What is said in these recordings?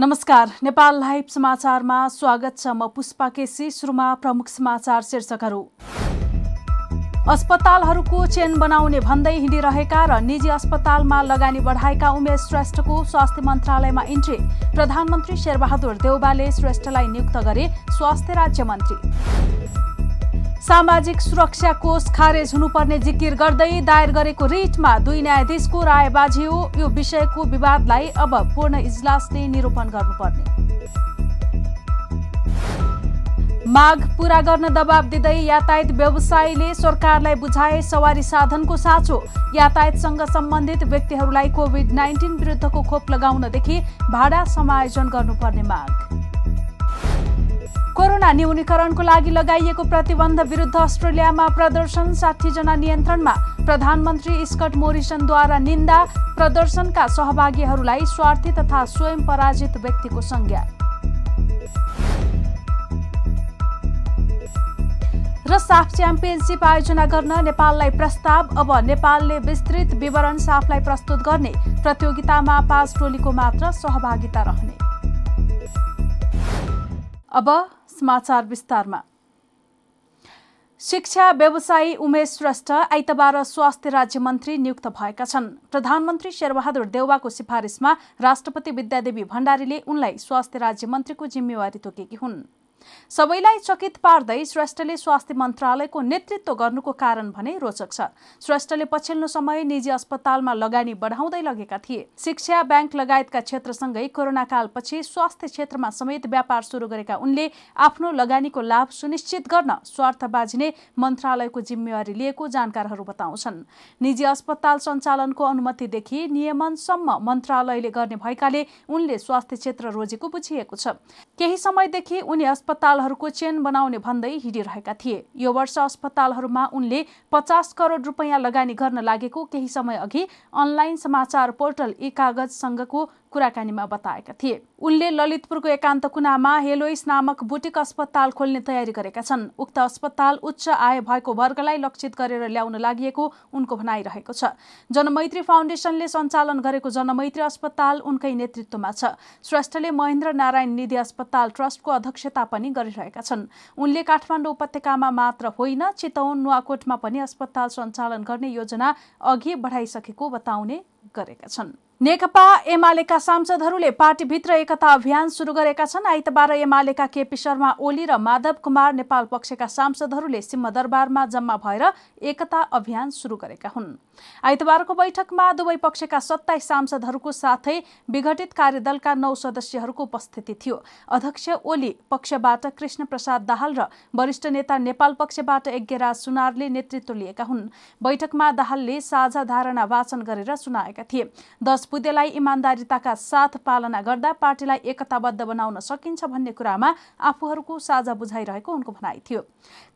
नमस्कार नेपाल लाइभ समाचारमा स्वागत छ म पुष्पा केसी सुरुमा प्रमुख समाचार शीर्षकहरू। अस्पतालहरूको चेन बनाउने भन्दै हिँडिरहेका र निजी अस्पतालमा लगानी बढाएका उमेश श्रेष्ठको स्वास्थ्य मन्त्रालयमा इन्ट्री। प्रधानमन्त्री शेरबहादुर देउबाले श्रेष्ठलाई नियुक्त गरे स्वास्थ्य राज्य मन्त्री सामाजिक सुरक्षा कोष खारेज हुनुपर्ने जिकिर गर्दै दायर गरेको रिटमा दुई न्यायाधीशको राय बाझियो यो विषयको विवादलाई अब पूर्ण इजलासले निरूपण गर्नुपर्ने। माग पूरा गर्न दबाब दिँदै यातायात व्यवसायीले सरकारलाई बुझाए सवारी साधनको साँचो। यातायातसँग सम्बन्धित व्यक्तिहरूलाई कोभिड नाइन्टिन विरुद्धको खोप लगाउनदेखि भाडा समायोजन गर्नुपर्ने माग। कोरोना न्यूनीकरणको लागि लगाइएको प्रतिबन्ध विरुद्ध अस्ट्रेलियामा प्रदर्शन जना नियन्त्रणमा। प्रधानमन्त्री स्कट मोरिसनद्वारा निन्दा प्रदर्शनका सहभागीहरूलाई स्वार्थी तथा स्वयं पराजित व्यक्तिको संज्ञा। र साफ च्याम्पियनसिप आयोजना गर्न नेपाललाई प्रस्ताव। अब नेपालले विस्तृत विवरण साफलाई प्रस्तुत गर्ने प्रतियोगितामा पाँच टोलीको मात्र सहभागिता रहने। अब समाचार विस्तारमा। शिक्षा व्यवसायी उमेश श्रेष्ठ आइतबार स्वास्थ्य राज्य मन्त्री नियुक्त भएका छन्। प्रधानमन्त्री शेरबहादुर देउवाको सिफारिसमा राष्ट्रपति विद्यादेवी भण्डारीले उनलाई स्वास्थ्य राज्य मन्त्रीको जिम्मेवारी तोकेकी हुन्। सबैलाई चकित पार्दै श्रेष्ठले स्वास्थ्य मन्त्रालयको नेतृत्व गर्नुको कारण भने रोचक छ। श्रेष्ठले पछिल्लो समय निजी अस्पतालमा लगानी बढाउँदै लगेका थिए। शिक्षा ब्याङ्क लगायतका क्षेत्रसँगै कोरोना कालपछि स्वास्थ्य क्षेत्रमा समेत व्यापार सुरु गरेका उनले आफ्नो लगानीको लाभ सुनिश्चित गर्न स्वार्थ बाजिने मन्त्रालयको जिम्मेवारी लिएको जानकारहरू बताउँछन्। निजी अस्पताल सञ्चालनको अनुमतिदेखि नियमनसम्म मन्त्रालयले गर्ने भएकाले उनले स्वास्थ्य क्षेत्र रोजेको बुझिएको छ। केही समयदेखि उनी अस्पतालहरूको चेन बनाउने भन्दै हिँडिरहेका थिए। यो वर्ष अस्पतालहरूमा उनले पचास करोड रुपियाँ लगानी गर्न लागेको केही समय अघि अनलाइन समाचार पोर्टल ई कागजसँगको कुराकानीमा बताएका थिए। उनले ललितपुरको एकान्त कुनामा हेलोइस नामक बुटिक अस्पताल खोल्ने तयारी गरेका छन्। उक्त अस्पताल उच्च आय भएको वर्गलाई लक्षित गरेर ल्याउन लागि उनको भनाइरहेको छ। जनमैत्री फाउन्डेसनले सञ्चालन गरेको जनमैत्री अस्पताल उनकै नेतृत्वमा छ। श्रेष्ठले महेन्द्र नारायण निधि अस्पताल ट्रस्टको अध्यक्षता पनि गरिरहेका छन्। उनले काठमाडौँ उपत्यकामा मात्र होइन चितवन नुवाकोटमा पनि अस्पताल सञ्चालन गर्ने योजना अघि बढाइसकेको बताउने गरेका छन्। नेकपा एमालेका सांसदहरूले पार्टीभित्र एकता अभियान सुरु गरेका छन्। आइतबार एमालेका केपी शर्मा ओली र माधव कुमार नेपाल पक्षका सांसदहरूले सिंहदरबारमा जम्मा भएर एकता अभियान सुरु गरेका हुन्। आइतबारको बैठकमा दुवै पक्षका सत्ताइस सांसदहरूको साथै विघटित कार्यदलका नौ सदस्यहरूको उपस्थिति थियो। अध्यक्ष ओली पक्षबाट कृष्ण प्रसाद दाहाल र वरिष्ठ नेता नेपाल पक्षबाट यज्ञराज सुनारले नेतृत्व लिएका हुन्। बैठकमा दाहालले साझा धारणा वाचन गरेर सुनाएका थिए। दस बुद्धेलाई इमान्दारिताका साथ पालना गर्दा पार्टीलाई एकताबद्ध बनाउन सकिन्छ भन्ने कुरामा आफूहरूको साझा बुझाइरहेको उनको भनाइ थियो।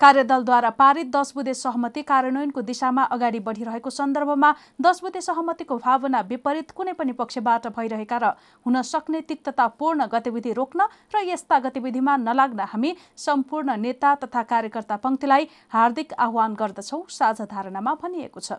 कार्यदलद्वारा पारित दस बुधे सहमति कार्यान्वयनको दिशामा अगाडि बढिरहेको सन्दर्भमा दस बुधे सहमतिको भावना विपरीत कुनै पनि पक्षबाट भइरहेका र हुन सक्ने तिक्ततापूर्ण गतिविधि रोक्न र यस्ता गतिविधिमा नलाग्न हामी सम्पूर्ण नेता तथा कार्यकर्ता पङ्क्तिलाई हार्दिक आह्वान गर्दछौ साझा धारणामा भनिएको छ।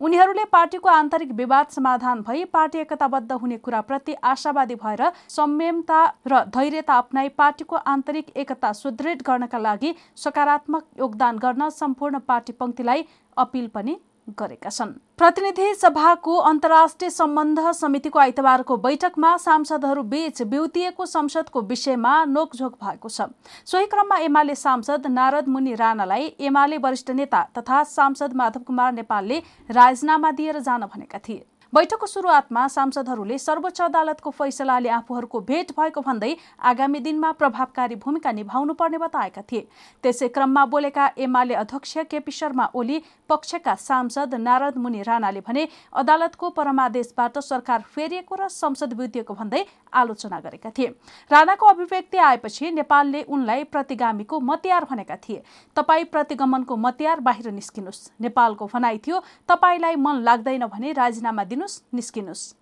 उनीहरूले पार्टीको आन्तरिक विवाद समाधान भई पार्टी एकताबद्ध हुने कुराप्रति आशावादी भएर संयमता र धैर्यता अप्नाई पार्टीको आन्तरिक एकता सुदृढ गर्नका लागि सकारात्मक योगदान गर्न सम्पूर्ण पार्टी पङ्क्तिलाई अपिल पनि गरेका छन्। प्रतिनिधि सभाको अन्तर्राष्ट्रिय सम्बन्ध समितिको आइतबारको बैठकमा सांसदहरू बीच बिउतिएको संसदको विषयमा नोकझोक भएको छ। सोही क्रममा एमाले सांसद नारद मुनि राणालाई एमाले वरिष्ठ नेता तथा सांसद माधव कुमार नेपालले राजीनामा दिएर जान भनेका थिए। बैठकको सुरुवातमा सांसदहरूले सर्वोच्च अदालतको फैसलाले आफूहरूको भेट भएको भन्दै आगामी दिनमा प्रभावकारी भूमिका निभाउनु पर्ने बताएका थिए। त्यसै क्रममा बोलेका एमाले अध्यक्ष केपी शर्मा ओली पक्षका सांसद नारद मुनि राणाले भने अदालतको परमादेशबाट सरकार फेरिएको र संसद बुझिएको भन्दै आलोचना गरेका थिए। राणाको अभिव्यक्ति आएपछि नेपालले उनलाई प्रतिगामीको मतियार भनेका थिए। तपाईँ प्रतिगमनको मतियार बाहिर निस्किनुहोस्। नेपालको भनाइ थियो तपाईँलाई मन लाग्दैन भने राजीनामा दिनुहोस् निस्किनुहोस्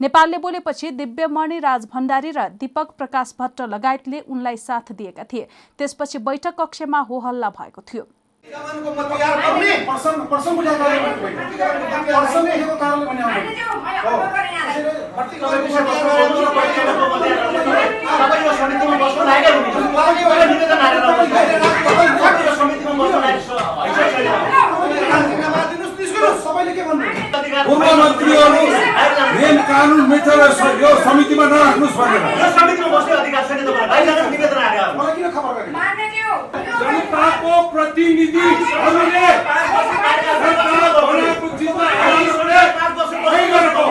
नेपालले बोलेपछि दिव्यमणि राज भण्डारी र दीपक प्रकाश भट्ट लगायतले उनलाई साथ दिएका थिए त्यसपछि बैठक कक्षमा हो हल्ला भएको थियो कानुन मिचेर यो समितिमा नराख्नुहोस् भनेर। समितिमा बस्ने अधिकार छैन तपाईँलाई बाहिर निवेदन आएको जनताको प्रतिनिधिहरूले सरकार बनाएको चिजमा सही गरेको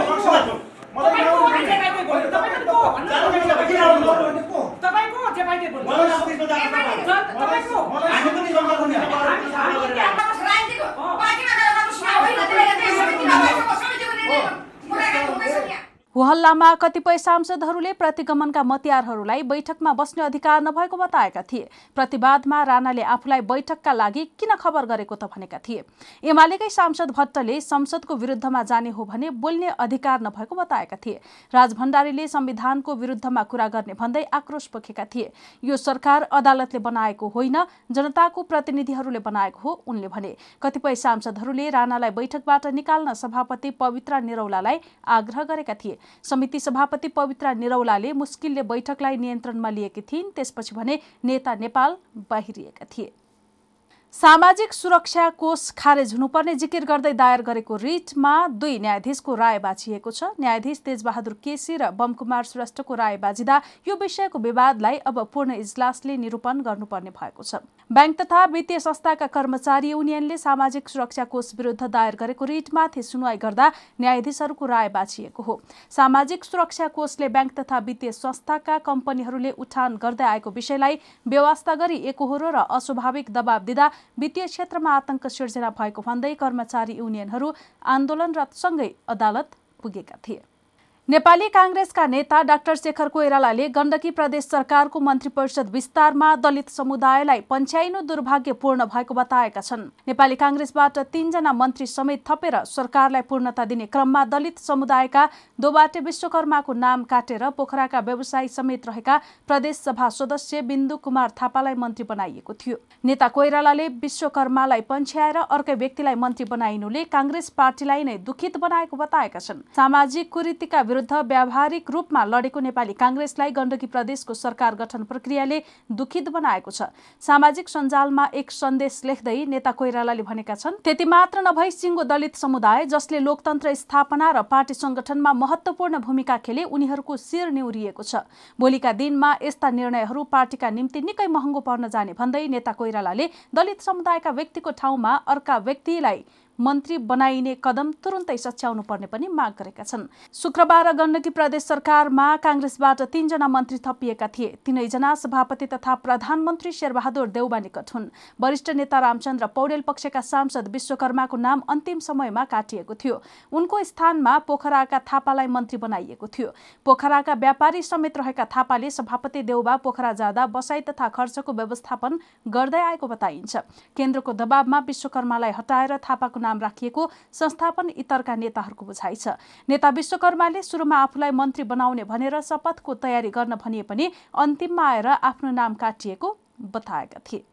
हामी पनि जनताको होहल्लामा कतिपय सांसदहरूले प्रतिगमनका मतियारहरूलाई बैठकमा बस्ने अधिकार नभएको बताएका थिए। प्रतिवादमा राणाले आफूलाई बैठकका लागि किन खबर गरेको त भनेका थिए। एमालेकै सांसद भट्टले संसदको विरुद्धमा जाने हो भने बोल्ने अधिकार नभएको बताएका थिए। राज भण्डारीले संविधानको विरुद्धमा कुरा गर्ने भन्दै आक्रोश पोखेका थिए। यो सरकार अदालतले बनाएको होइन जनताको प्रतिनिधिहरूले बनाएको हो उनले भने। कतिपय सांसदहरूले राणालाई बैठकबाट निकाल्न सभापति पवित्र निरौलालाई आग्रह गरेका थिए। समिति सभापति पवित्र निरौलाले मुस्किलले बैठकलाई नियन्त्रणमा लिएकी थिइन् त्यसपछि भने नेता नेपाल बाहिरिएका थिए। सामाजिक सुरक्षा कोष खारेज हुनुपर्ने जिकिर गर्दै दायर गरेको रिटमा दुई न्यायाधीशको राय बाँचिएको छ। न्यायाधीश तेजबहादुर केसी र बमकुमार श्रेष्ठको राय बाजिँदा यो विषयको विवादलाई अब पूर्ण इजलासले निरूपण गर्नुपर्ने भएको छ। ब्याङ्क तथा वित्तीय संस्थाका कर्मचारी युनियनले सामाजिक सुरक्षा कोष विरुद्ध दायर गरेको रिटमाथि सुनवाई गर्दा न्यायाधीशहरूको राय बाँचिएको हो। सामाजिक सुरक्षा कोषले ब्याङ्क तथा वित्तीय संस्थाका कम्पनीहरूले उठान गर्दै आएको विषयलाई व्यवस्था गरी एकहोरो र अस्वाभाविक दबाव दिँदा वित्तीय क्षेत्रमा आतंक सिर्जना भएको भन्दै कर्मचारी युनियनहरू आन्दोलनरतसँगै अदालत पुगेका थिए। नेपाली काङ्ग्रेसका नेता डाक्टर शेखर कोइरालाले गण्डकी प्रदेश सरकारको मन्त्री परिषद विस्तारमा दलित समुदायलाई पन्छ्याइनु दुर्भाग्यपूर्ण भएको बताएका छन्। नेपाली काङ्ग्रेसबाट तीनजना मन्त्री समेत थपेर सरकारलाई पूर्णता दिने क्रममा दलित समुदायका दोबाटे विश्वकर्माको नाम काटेर पोखराका व्यवसायी समेत रहेका प्रदेश सभा सदस्य बिन्दु कुमार थापालाई मन्त्री बनाइएको थियो। नेता कोइरालाले विश्वकर्मालाई पन्छ्याएर अर्कै व्यक्तिलाई मन्त्री बनाइनुले काङ्ग्रेस पार्टीलाई नै दुखित बनाएको बताएका छन्। सामाजिक कुरीतिका विरुद्ध व्यावहारिक रूपमा लडेको नेपाली काङ्ग्रेसलाई गण्डकी प्रदेशको सरकार गठन प्रक्रियाले दुखित बनाएको छ। सामाजिक सञ्जालमा एक सन्देश लेख्दै नेता कोइरालाले भनेका छन् त्यति मात्र नभई सिङ्गो दलित समुदाय जसले लोकतन्त्र स्थापना र पार्टी संगठनमा महत्वपूर्ण भूमिका खेले उनीहरूको शिर निउरिएको छ। भोलिका दिनमा यस्ता निर्णयहरू पार्टीका निम्ति निकै महँगो पर्न जाने भन्दै नेता कोइरालाले दलित समुदायका व्यक्तिको ठाउँमा अर्का व्यक्तिलाई मन्त्री बनाइने कदम तुरुन्तै सच्याउनु पर्ने पनि माग गरेका छन्। शुक्रबार गण्डकी प्रदेश सरकारमा काङ्ग्रेसबाट तीनजना मन्त्री थपिएका थिए। तिनैजना सभापति तथा प्रधानमन्त्री शेरबहादुर देउबा निकट हुन् वरिष्ठ नेता रामचन्द्र पौडेल पक्षका सांसद विश्वकर्माको नाम अन्तिम समयमा काटिएको थियो। उनको स्थानमा पोखराका थापालाई मन्त्री बनाइएको थियो। पोखराका व्यापारी समेत रहेका थापाले सभापति देउबा पोखरा जाँदा बसाई तथा खर्चको व्यवस्थापन गर्दै आएको बताइन्छ। केन्द्रको दबावमा विश्वकर्मालाई हटाएर थापाको नाम राखिएको संस्थापन इतरका नेताहरूको बुझाइ छ। नेता विश्वकर्माले सुरुमा आफूलाई मन्त्री बनाउने भनेर शपथको तयारी गर्न भनिए पनि अन्तिममा आएर आफ्नो नाम काटिएको बताएका थिए।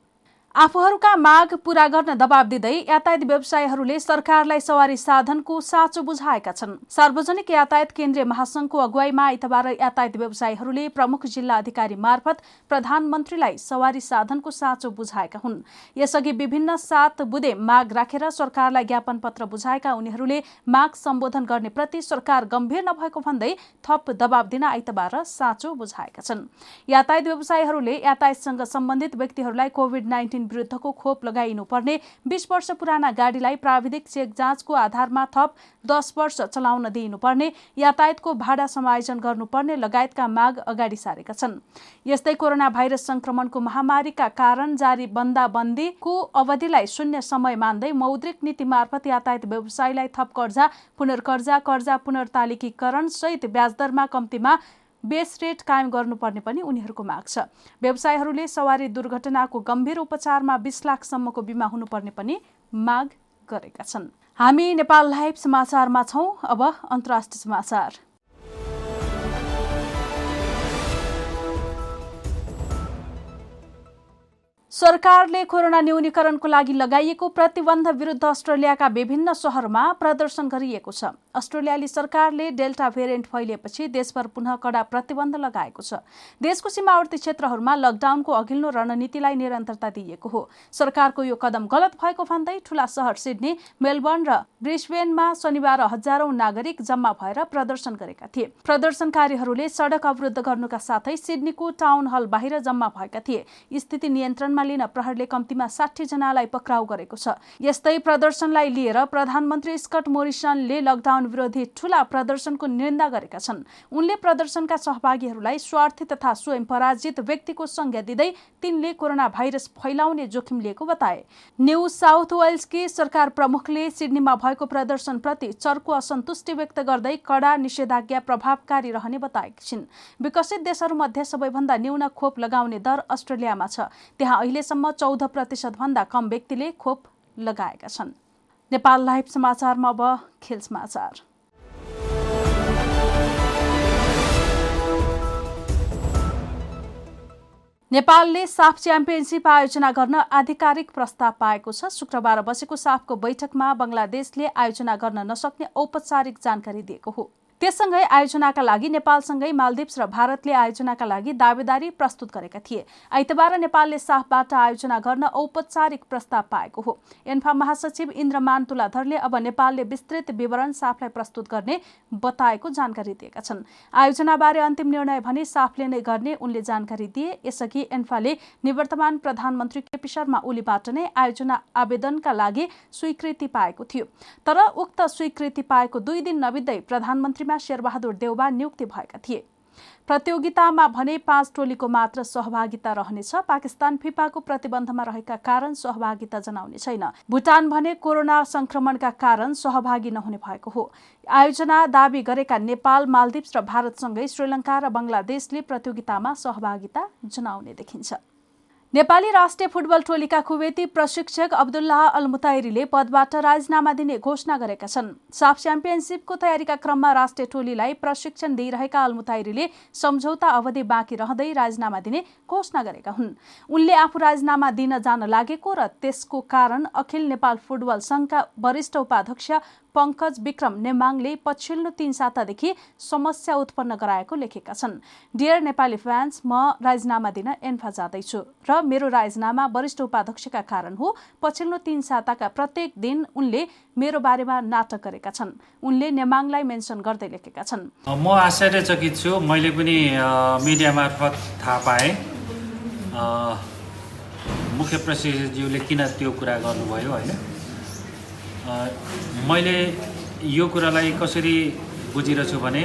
आफूहरूका माग पूरा गर्न दबाव दिँदै यातायात व्यवसायीहरूले सरकारलाई सवारी साधनको साँचो बुझाएका छन्। सार्वजनिक यातायात केन्द्रीय महासंघको अगुवाईमा आइतबार यातायात व्यवसायीहरूले प्रमुख जिल्ला अधिकारी मार्फत प्रधानमन्त्रीलाई सवारी साधनको साँचो बुझाएका हुन्। यसअघि विभिन्न सात बुधे माग राखेर सरकारलाई ज्ञापन पत्र बुझाएका उनीहरूले माग सम्बोधन गर्ने प्रति सरकार गम्भीर नभएको भन्दै थप दबाव दिन आइतबार साँचो बुझाएका छन्। यातायात व्यवसायीहरूले यातायातसँग सम्बन्धित व्यक्तिहरूलाई कोभिड नाइन्टिन विरुद्धको खोप लगाइनुपर्ने। बिस वर्ष पुराना गाडीलाई प्राविधिक चेक जाँचको आधारमा थप दस वर्ष चलाउन दिइनुपर्ने यातायातको भाडा समायोजन गर्नुपर्ने लगायतका माग अगाडि सारेका छन्। यस्तै कोरोना भाइरस संक्रमणको महामारीका कारण जारी बन्दाबन्दीको अवधिलाई शून्य समय मान्दै मौद्रिक नीति मार्फत यातायात व्यवसायीलाई थप कर्जा पुनर्कर्जा कर्जा पुनर्तालिकीकरण सहित ब्याजदरमा कम्तीमा बेस रेट कायम गर्नुपर्ने पनि उनीहरूको माग छ। व्यवसायीहरूले सवारी दुर्घटनाको गम्भीर उपचारमा बिस लाखसम्मको बिमा हुनुपर्ने पनि माग गरेका छन्। हामी नेपाल लाइभ समाचारमा छौँ। अब अन्तर्राष्ट्रिय समाचार। सरकारले कोरोना न्यूनीकरणको लागि लगाइएको प्रतिबन्ध विरुद्ध अस्ट्रेलियाका विभिन्न सहरमा प्रदर्शन गरिएको छ। अस्ट्रेलियाली सरकारले डेल्टा भेरिएन्ट फैलिएपछि देशभर पुनः कडा प्रतिबन्ध लगाएको छ। देशको सीमावर्ती क्षेत्रहरूमा लकडाउनको अघिल्लो रणनीतिलाई निरन्तरता दिइएको हो। सरकारको यो कदम गलत भएको भन्दै ठूला सहर सिडनी मेलबर्न र ब्रिस्बेनमा शनिबार हजारौं नागरिक जम्मा भएर प्रदर्शन गरेका थिए। प्रदर्शनकारीहरूले सड़क अवरुद्ध गर्नुका साथै सिडनीको टाउन हल बाहिर जम्मा भएका थिए। स्थिति नियन्त्रणमा लिन प्रहरले कम्तीमा साठी जनालाई पक्राउ गरेको छ। यस्तै प्रदर्शनलाई लिएर प्रधानमन्त्री स्कट मोरिसनले लकडाउन विरोधी ठूला प्रदर्शनको निन्दा गरेका छन्। उनले प्रदर्शनका सहभागीहरूलाई स्वार्थी तथा स्वयं पराजित व्यक्तिको संज्ञा दिँदै तिनले कोरोना भाइरस फैलाउने जोखिम लिएको बताए। न्यू साउथ वेल्सकी सरकार प्रमुखले सिडनीमा भएको प्रदर्शनप्रति चर्को असन्तुष्टि व्यक्त गर्दै कडा निषेधाज्ञा प्रभावकारी रहने बताएकी छिन्। विकसित देशहरूमध्ये सबैभन्दा न्यून खोप लगाउने दर अस्ट्रेलियामा छ। त्यहाँ अहिलेसम्म चौध प्रतिशतभन्दा कम व्यक्तिले खोप लगाएका छन्। नेपाल लाइभ समाचारमा अब खेल समाचार। नेपालले साफ च्याम्पियनसिप आयोजना गर्न आधिकारिक प्रस्ताव पाएको छ। शुक्रबार बसेको साफको बैठकमा बङ्गलादेशले आयोजना गर्न नसक्ने औपचारिक जानकारी दिएको हो। त्यससँगै आयोजनाका लागि नेपालसँगै मालदिप्स र भारतले आयोजनाका लागि दावेदारी प्रस्तुत गरेका थिए। आइतबार नेपालले साफबाट आयोजना गर्न औपचारिक प्रस्ताव पाएको हो। एन्फा महासचिव इन्द्रमान तुलाधरले अब नेपालले विस्तृत विवरण साफलाई प्रस्तुत गर्ने बताएको जानकारी दिएका छन्। आयोजनाबारे अन्तिम निर्णय भने साफले नै गर्ने उनले जानकारी दिए। यसअघि एन्फाले निवर्तमान प्रधानमन्त्री केपी शर्मा ओलीबाट नै आयोजना आवेदनका लागि स्वीकृति पाएको थियो। तर उक्त स्वीकृति पाएको दुई दिन नबित्दै प्रधानमन्त्री टोलीमा शेरबहादुर देउबा नियुक्ति भएका थिए। प्रतियोगितामा भने पाँच टोलीको मात्र सहभागिता रहनेछ। पाकिस्तान फिफाको प्रतिबन्धमा रहेका कारण सहभागिता जनाउने छैन। भुटान भने कोरोना संक्रमणका कारण सहभागी नहुने भएको हो। आयोजना दावी गरेका नेपाल मालदिप्स र भारतसँगै श्रीलङ्का र बङ्गलादेशले प्रतियोगितामा सहभागिता जनाउने देखिन्छ। नेपाली राष्ट्रिय फुटबल टोलीका कुवेती प्रशिक्षक अब्दुल्लाह अल मुताइरीले पदबाट राजीनामा दिने घोषणा गरेका छन्। साफ च्याम्पियनसिपको तयारीका क्रममा राष्ट्रिय टोलीलाई प्रशिक्षण दिइरहेका अल मुताइरीले सम्झौता अवधि बाँकी रहँदै राजीनामा दिने घोषणा गरेका हुन्। उनले आफू राजीनामा दिन जान लागेको र त्यसको कारण अखिल नेपाल फुटबल संघका वरिष्ठ उपाध्यक्ष पङ्कज विक्रम नेमाङले पछिल्लो तीन सातादेखि समस्या उत्पन्न गराएको लेखेका छन्। डियर नेपाली फ्यान्स म राजीनामा दिन एन्फा जाँदैछु र मेरो राजीनामा वरिष्ठ उपाध्यक्षका कारण हो। पछिल्लो तीन साताका प्रत्येक दिन उनले मेरो बारेमा नाटक गरेका छन्। उनले नेमाङलाई मेन्सन गर्दै लेखेका छन्। म आश्चर्यचकित छु। मैले पनि मिडिया मार्फत थाहा पाएँ। मुख्य प्रशिक्षकज्यूले किन त्यो कुरा गर्नुभयो होइन? मैले यो कुरालाई कसरी बुझिरहेछु भने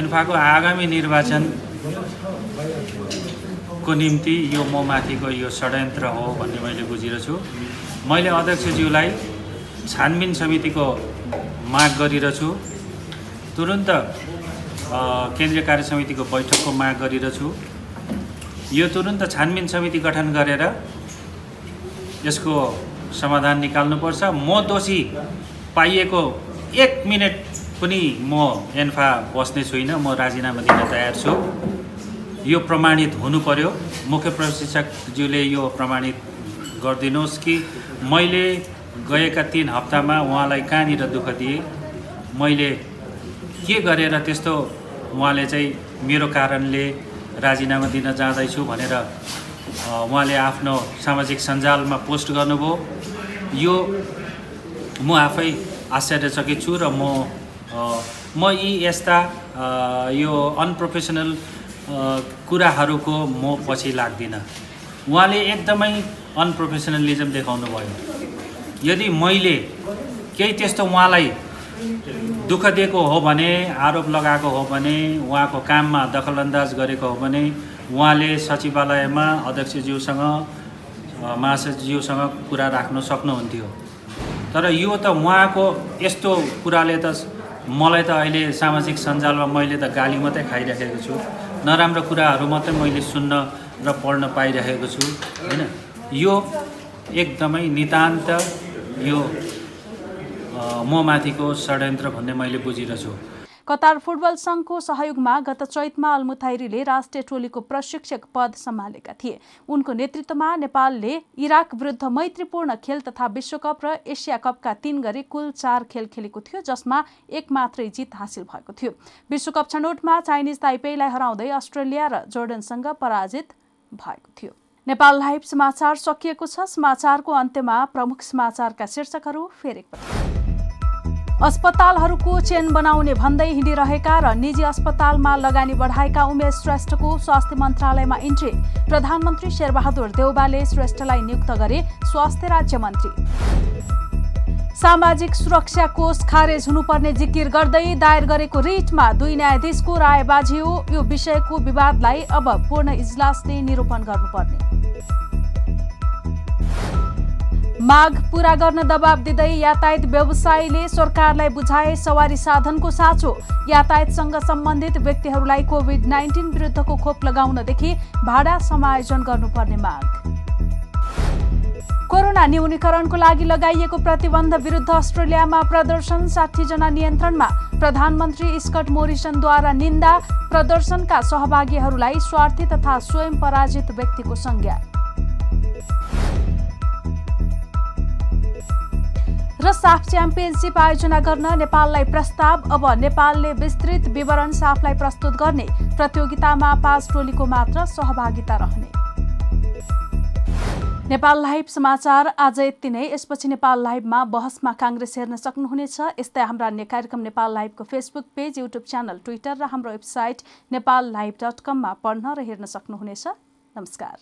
एन्फाको आगामी निर्वाचनको निम्ति यो म माथिको यो षड्यन्त्र हो भन्ने मैले बुझिरहेछु। मैले अध्यक्षज्यूलाई छानबिन समितिको माग गरिरहेछु। तुरन्त केन्द्रीय कार्य समितिको बैठकको माग गरिरहेछु। यो तुरन्त छानबिन समिति गठन गरेर यसको समाधान निकाल्नुपर्छ। म दोषी पाइएको एक मिनट पनि म एन्फा बस्ने छुइनँ। म राजीनामा दिन तयार छु। यो प्रमाणित हुनु पर्यो मुख्य प्रशिक्षकज्यूले यो प्रमाणित गरिदिनुहोस् कि मैले गएका तिन हप्तामा उहाँलाई कहाँनिर दुःख दिएँ? मैले के गरेर त्यस्तो उहाँले चाहिँ मेरो कारणले राजीनामा दिन जाँदैछु भनेर उहाँले आफ्नो सामाजिक सञ्जालमा पोस्ट गर्नुभयो। यो म आफै आश्चर्यचकित छु र म म यी यस्ता यो अनप्रोफेसनल कुराहरूको म पछि लाग्दिनँ। उहाँले एकदमै अनप्रोफेसनलिजम देखाउनु भयो यदि मैले केही त्यस्तो उहाँलाई दुःख दिएको हो भने आरोप लगाएको हो भने उहाँको काममा दखलअन्दाज गरेको हो भने उहाँले सचिवालयमा अध्यक्षज्यूसँग महासचिवसँग कुरा राख्न सक्नुहुन्थ्यो। तर यो त उहाँको यस्तो कुराले त मलाई त अहिले सामाजिक सञ्जालमा मैले त गाली मात्रै खाइराखेको छु। नराम्रो कुराहरू मात्रै मैले सुन्न र पढ्न पाइरहेको छु होइन? यो एकदमै नितान्त यो म माथिको षड्यन्त्र भन्ने मैले बुझिरहेछु। कतार फुटबल सङ्घको सहयोगमा गत चैतमा अल्मुथाइरीले राष्ट्रिय टोलीको प्रशिक्षक पद सम्हालेका थिए। उनको नेतृत्वमा नेपालले इराक विरुद्ध मैत्रीपूर्ण खेल तथा विश्वकप र एसिया कपका तीन गरी कुल चार खेल खेलेको थियो जसमा एक मात्रै जित हासिल भएको थियो। विश्वकप छनौटमा चाइनिज ताइपेईलाई हराउँदै अस्ट्रेलिया र जोर्डनसँग पराजित भएको थियो। नेपाल लाइभ समाचार सकिएको छ। समाचारको अन्त्यमा प्रमुख समाचारका शीर्षकहरू फेरि अस्पतालहरूको चेन बनाउने भन्दै हिँडिरहेका र निजी अस्पतालमा लगानी बढाएका उमेश श्रेष्ठको स्वास्थ्य मन्त्रालयमा इन्ट्री। प्रधानमन्त्री शेरबहादुर देउबाले श्रेष्ठलाई नियुक्त गरे स्वास्थ्य राज्य मन्त्री सामाजिक सुरक्षा कोष खारेज हुनुपर्ने जिकिर गर्दै दायर गरेको रिटमा दुई न्यायाधीशको राय बाझियो यो विषयको विवादलाई अब पूर्ण इजलासले निरूपण गर्नुपर्ने। माग पूरा गर्न दबाब दिँदै यातायात व्यवसायीले सरकारलाई बुझाए सवारी साधनको साँचो। यातायातसँग सम्बन्धित व्यक्तिहरूलाई कोभिड नाइन्टिन विरुद्धको खोप लगाउनदेखि भाडा समायोजन गर्नुपर्ने माग। कोरोना न्यूनीकरणको लागि लगाइएको प्रतिबन्ध विरुद्ध अस्ट्रेलियामा प्रदर्शन जना नियन्त्रणमा। प्रधानमन्त्री स्कट मोरिसनद्वारा निन्दा प्रदर्शनका सहभागीहरूलाई स्वार्थी तथा स्वयं पराजित व्यक्तिको संज्ञा। र साफ च्याम्पियनसिप आयोजना गर्न नेपाललाई प्रस्ताव। अब नेपालले विस्तृत विवरण साफलाई प्रस्तुत गर्ने प्रतियोगितामा पाँच टोलीको मात्र सहभागिता रहने। नेपाल लाइभ समाचार आज यति नै। यसपछि नेपाल लाइभमा बहसमा काङ्ग्रेस हेर्न सक्नुहुनेछ। यस्तै हाम्रा अन्य कार्यक्रम Nepal लाइभको Facebook page YouTube channel Twitter र हाम्रो वेबसाइट नेपाल लाइभ डट कममा पढ्न र हेर्न सक्नुहुनेछ। नमस्कार।